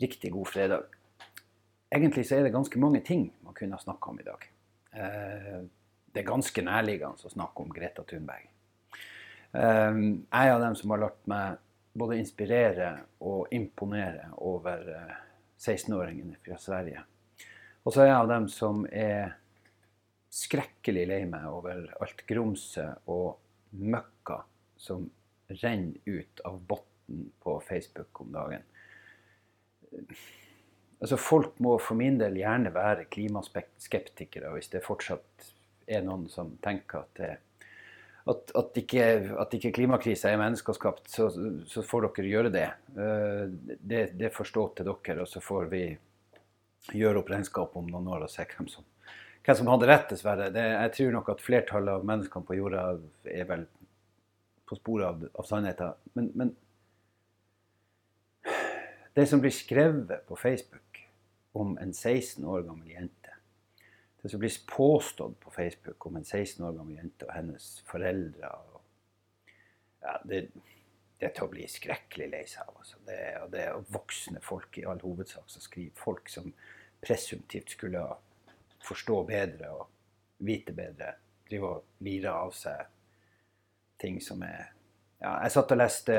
riktig god fredag. Egentlig så er det ganske mange ting man kunne ha snakka om i dag. Eh, det er ganske nærliggende å snakke om Greta Thunberg. Eh, jeg er av dem som har latt meg både inspirere og imponere over 16-åringene fra Sverige. Og så er jeg av dem som er skrekkelig lei meg over alt grumset og møkka som renner ut av bunnen på Facebook om dagen. Altså Folk må for min del gjerne være klimaskeptikere hvis det fortsatt er noen som tenker at, det, at, at, ikke, at ikke klimakrisa er menneskeskapt, så, så, får dere gjøre det. Eh, det. Det får til dere, og så får vi gjøre opp regnskap om noen år og se hvem som, hvem som hadde rett, dessverre. Det, jeg tror nok at flertallet av menneskene på jorda er vel på sporet av, av sannheten. Men, men det som blir skrevet på Facebook om en 16 år gammel jente. Det som blir påstått på Facebook om en 16 år gammel jente og hennes foreldre og, ja, det, det, er til å bli skrekkelig lei seg av. Altså. Det, og det er voksne folk i all hovedsak som skriver. Folk som presumptivt skulle forstå bedre og vite bedre. Drive og lire av seg ting som er ja, Jeg satt og leste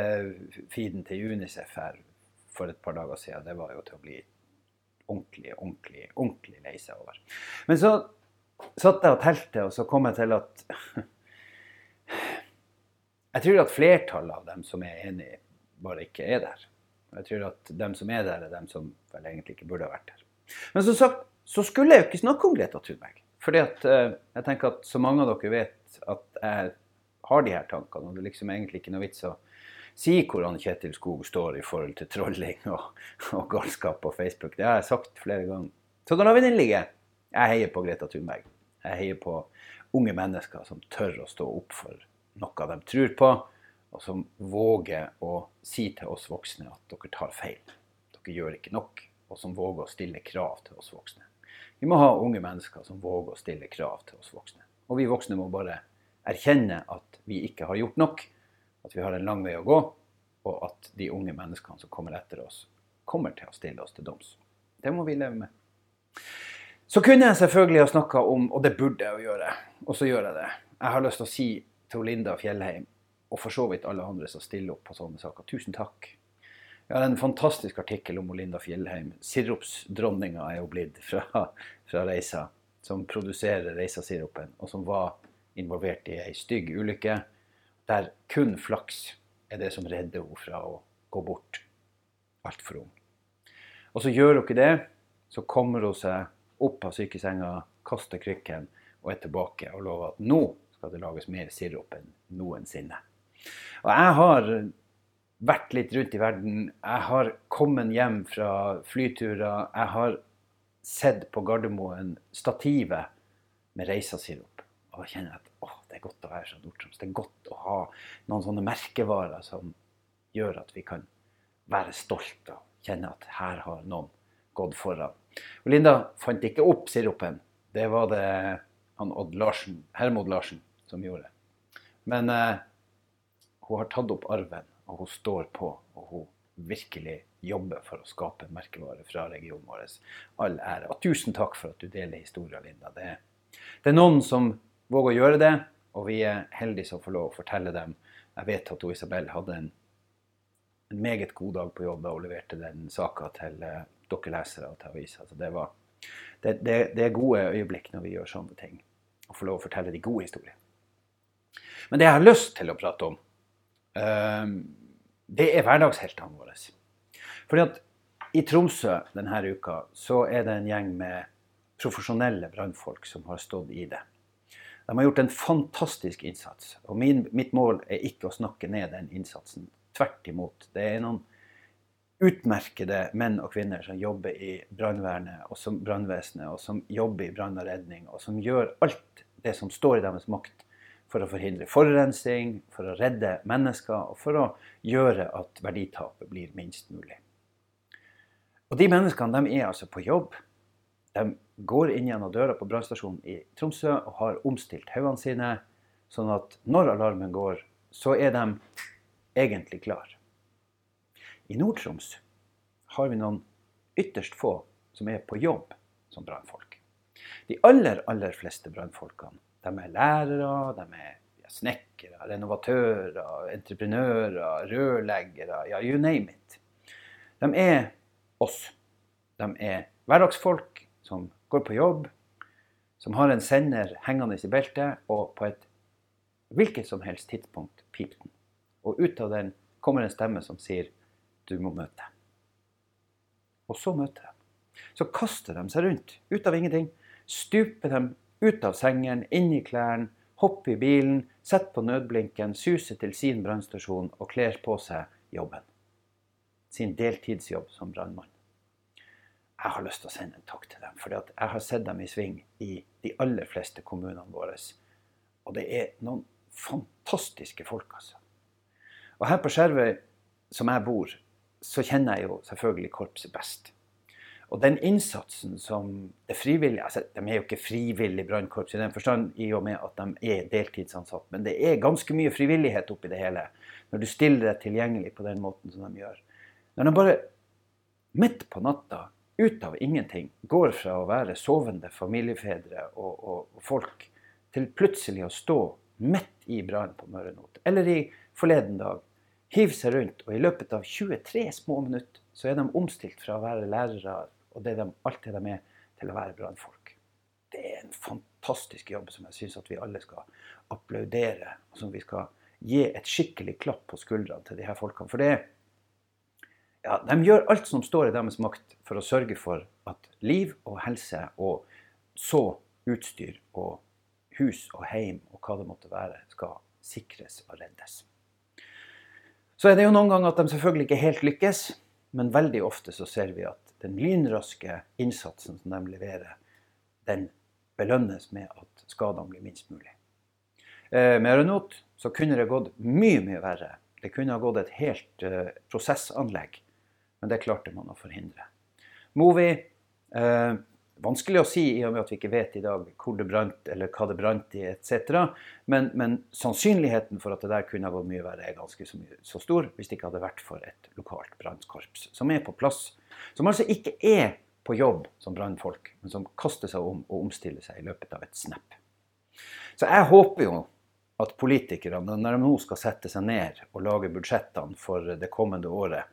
feeden til Unicef her for et par dager siden. Det var jo til å bli ordentlig, ordentlig, ordentlig lei seg over. Men så satt jeg og telte, og så kom jeg til at Jeg tror at flertallet av dem som er enig, bare ikke er der. Jeg tror at dem som er der, er dem som vel egentlig ikke burde ha vært der. Men som sagt, så skulle jeg jo ikke snakke om Greta Thunberg. Fordi at uh, jeg tenker at så mange av dere vet at jeg har de her tankene, og det er liksom egentlig ikke noe vits å si hvordan Kjetil Skog står i forhold til trolling og, og, galskap på Facebook. Det har jeg sagt flere ganger. Så da lar vi den ligge. Jeg heier på Greta Thunberg. Jeg heier på unge mennesker som tør å stå opp for noe de tror på, og som våger å si til oss voksne at dere tar feil. Dere gjør ikke nok. Og som våger å stille krav til oss voksne. Vi må ha unge mennesker som våger å stille krav til oss voksne. Og vi voksne må bare erkjenne at vi ikke har gjort nok at vi har en lang vei å gå, og at de unge menneskene som kommer etter oss, kommer til å stille oss til doms. Det må vi leve med. Så kunne jeg selvfølgelig ha snakka om, og det burde jeg jo gjøre, og så gjør jeg det. Jeg har lyst til å si til Linda Fjellheim, og for så vidt alle andre som stiller opp på sånne saker, tusen takk. Jeg har en fantastisk artikkel om Linda Fjellheim. Sirupsdronninga er jo blitt fra, fra Reisa, som produserer Reisa-sirupen, og som var involvert i ei stygg ulykke der kun flaks er det som redder henne fra å gå bort altfor ung. Og så gjør hun ikke det. Så kommer hun seg opp av sykesenga, kaster krykken og er tilbake og lover at nå skal det lages mer sirup enn noensinne. Og jeg har vært litt rundt i verden. Jeg har kommet hjem fra flyturer. Jeg har sett på Gardermoen stativet med Reisa-sirup. Og da kjenner jeg at å, det er godt å være fra Nord-Troms. Det er godt å ha noen sånne merkevarer som gjør at vi kan være stolte og kjenne at her har noen gått foran. Og Linda fant ikke opp sirupen. Det var det han Odd Larsen, Hermod Larsen som gjorde. Men eh, hun har tatt opp arven, og hun står på. Og hun virkelig jobber for å skape merkevarer merkevare fra regionen vår. All ære. Og tusen takk for at du deler historien, Linda. Det, det er noen som våger å gjøre det, og vi er heldige som får lov å fortelle dem. Jeg vet at Isabel hadde en, en, meget god dag på jobb da hun leverte den saka til uh, dere lesere og til avisa. Altså det, det, det, det, er gode øyeblikk når vi gjør sånne ting. Og får lov å fortelle de gode historiene. Men det jeg har lyst til å prate om, uh, det er hverdagsheltene våre. Fordi at i Tromsø denne uka så er det en gjeng med profesjonelle brannfolk som har stått i det. De har gjort en fantastisk innsats. Og min, mitt mål er ikke å snakke ned den innsatsen. Tvert imot. Det er noen utmerkede menn og kvinner som jobber i brannvernet og som brannvesenet, og som jobber i brann og redning, og som gjør alt det som står i deres makt for å forhindre forurensning, for å redde mennesker og for å gjøre at verditapet blir minst mulig. Og de menneskene de er altså på jobb. De går inn gjennom døra på brannstasjonen i Tromsø og har omstilt haugene sine, sånn at når alarmen går, så er de egentlig klar. I Nord-Troms har vi noen ytterst få som er på jobb som brannfolk. De aller, aller fleste brannfolkene er lærere, de er snekkere, renovatører, entreprenører, rørleggere, ja, you name it. De er oss. De er hverdagsfolk som går på jobb, som har en sender hengende i beltet, og på et hvilket som helst tidspunkt piper den. Og ut av den kommer en stemme som sier 'du må møte'. Og så møter de. Så kaster de seg rundt, ut av ingenting. Stuper dem ut av sengen, inn i klærne, hopper i bilen, setter på nødblinken, suser til sin brannstasjon og kler på seg jobben. Sin deltidsjobb som brannmann. Jeg har lyst til å sende en takk til dem, for jeg har sett dem i sving i de aller fleste kommunene våre. Og det er noen fantastiske folk, altså. Og her på Skjervøy, som jeg bor, så kjenner jeg jo selvfølgelig korpset best. Og den innsatsen som det frivillige altså De er jo ikke frivillig brannkorps i den forstand i og med at de er deltidsansatt, men det er ganske mye frivillighet oppi det hele når du stiller deg tilgjengelig på den måten som de gjør. Når de bare midt på natta, ut av ingenting, går fra å være sovende familiefedre og, og, folk til plutselig å stå midt i brannen på Møre Not, eller i forleden dag, hiver seg rundt, og i løpet av 23 små minutter så er de omstilt fra å være lærere og det de, alt det de er, til å være brannfolk. Det er en fantastisk jobb som jeg syns at vi alle skal applaudere, og som vi skal gi et skikkelig klapp på skuldrene til de her folkene. For det, ja, de gjør alt som står i deres makt for å sørge for at liv og helse og så utstyr og hus og heim og hva det måtte være, skal sikres og reddes. Så er det jo noen ganger at de selvfølgelig ikke helt lykkes, men veldig ofte så ser vi at den lynraske innsatsen som de leverer, den belønnes med at skadene blir minst mulig. Eh, med Aeronot så kunne det gått mye, mye verre. Det kunne ha gått et helt eh, prosessanlegg, men det klarte man å forhindre. Movi eh, Vanskelig å si i og med at vi ikke vet i dag hvor det brant, eller hva det brant i etc. Men, men, sannsynligheten for at det der kunne ha gått mye verre, er ganske så, mye, så stor hvis det ikke hadde vært for et lokalt brannkorps som er på plass. Som altså ikke er på jobb som brannfolk, men som kaster seg om og omstiller seg i løpet av et snap. Så jeg håper jo at politikerne, når de nå skal sette seg ned og lage budsjettene for det kommende året,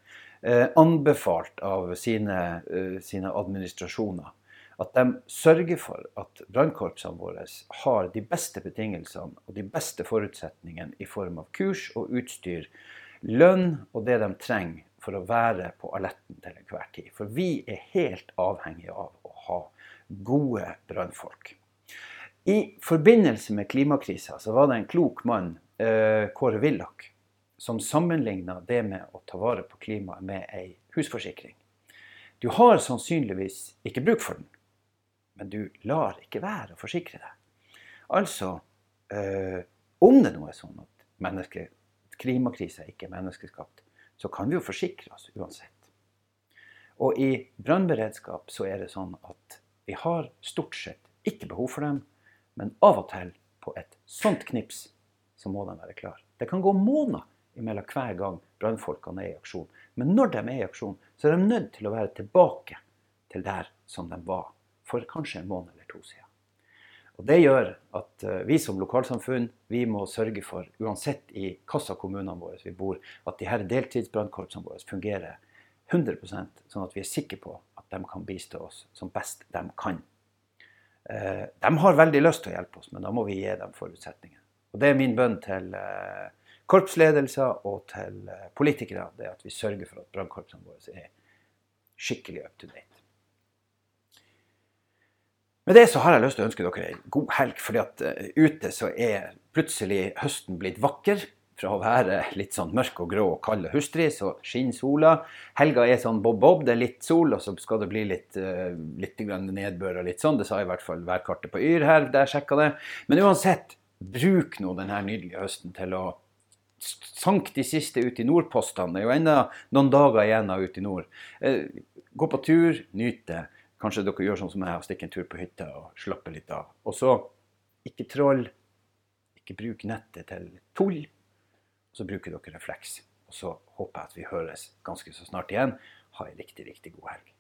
anbefalt av sine, eh, sine administrasjoner, at de sørger for at brannkorpsene våre har de beste betingelsene og de beste forutsetningene i form av kurs og utstyr, lønn og det de trenger for å være på alerten til enhver tid. For vi er helt avhengige av å ha gode brannfolk. I forbindelse med klimakrisa så var det en klok mann, eh, Kåre Willoch, som sammenligner det med å ta vare på klimaet med ei husforsikring. Du har sannsynligvis ikke bruk for den men du lar ikke være å forsikre deg. Altså, øh, om det nå er sånn at menneske, klimakrisa ikke er menneskeskapt, så kan vi jo forsikre oss uansett. Og i brannberedskap så er det sånn at vi har stort sett ikke behov for dem, men av og til, på et sånt knips, så må de være klar. Det kan gå måneder imellom hver gang brannfolkene er i aksjon. Men når de er i aksjon, så er de nødt til å være tilbake til der som de var for kanskje en måned eller to siden. Og Det gjør at eh, vi som lokalsamfunn vi må sørge for, uansett i hvilke kommunene våre vi bor, at de her deltidsbrannkorpsene våre fungerer 100% sånn at vi er sikre på at de kan bistå oss som best de kan. Eh, de har veldig lyst til å hjelpe oss, men da må vi gi dem forutsetninger. Og Det er min bønn til eh, korpsledelser og til politikere, det at vi sørger for at brannkorpsene våre er skikkelig up to date. Med det så har jeg lyst til å ønske dere en god helg, fordi at uh, ute så er plutselig høsten blitt vakker. Fra å være litt sånn mørk og grå og kald og hustrig, så skinner sola. Helga er sånn bob-bob, det er litt sol, og så skal det bli litt, uh, litt nedbør og litt sånn. Det sa i hvert fall værkartet på Yr her, der sjekka det. Men uansett, bruk nå denne nydelige høsten til å sank de siste ut i nordpostene. Det er jo ennå noen dager igjen av ute i nord. Uh, gå på tur, nyt det. Kanskje dere gjør sånn som jeg og stikker en tur på hytta og slapper litt av. Og så ikke troll, ikke bruk nettet til tull. Så bruker dere refleks. Og så håper jeg at vi høres ganske så snart igjen. Ha ei riktig, riktig god helg.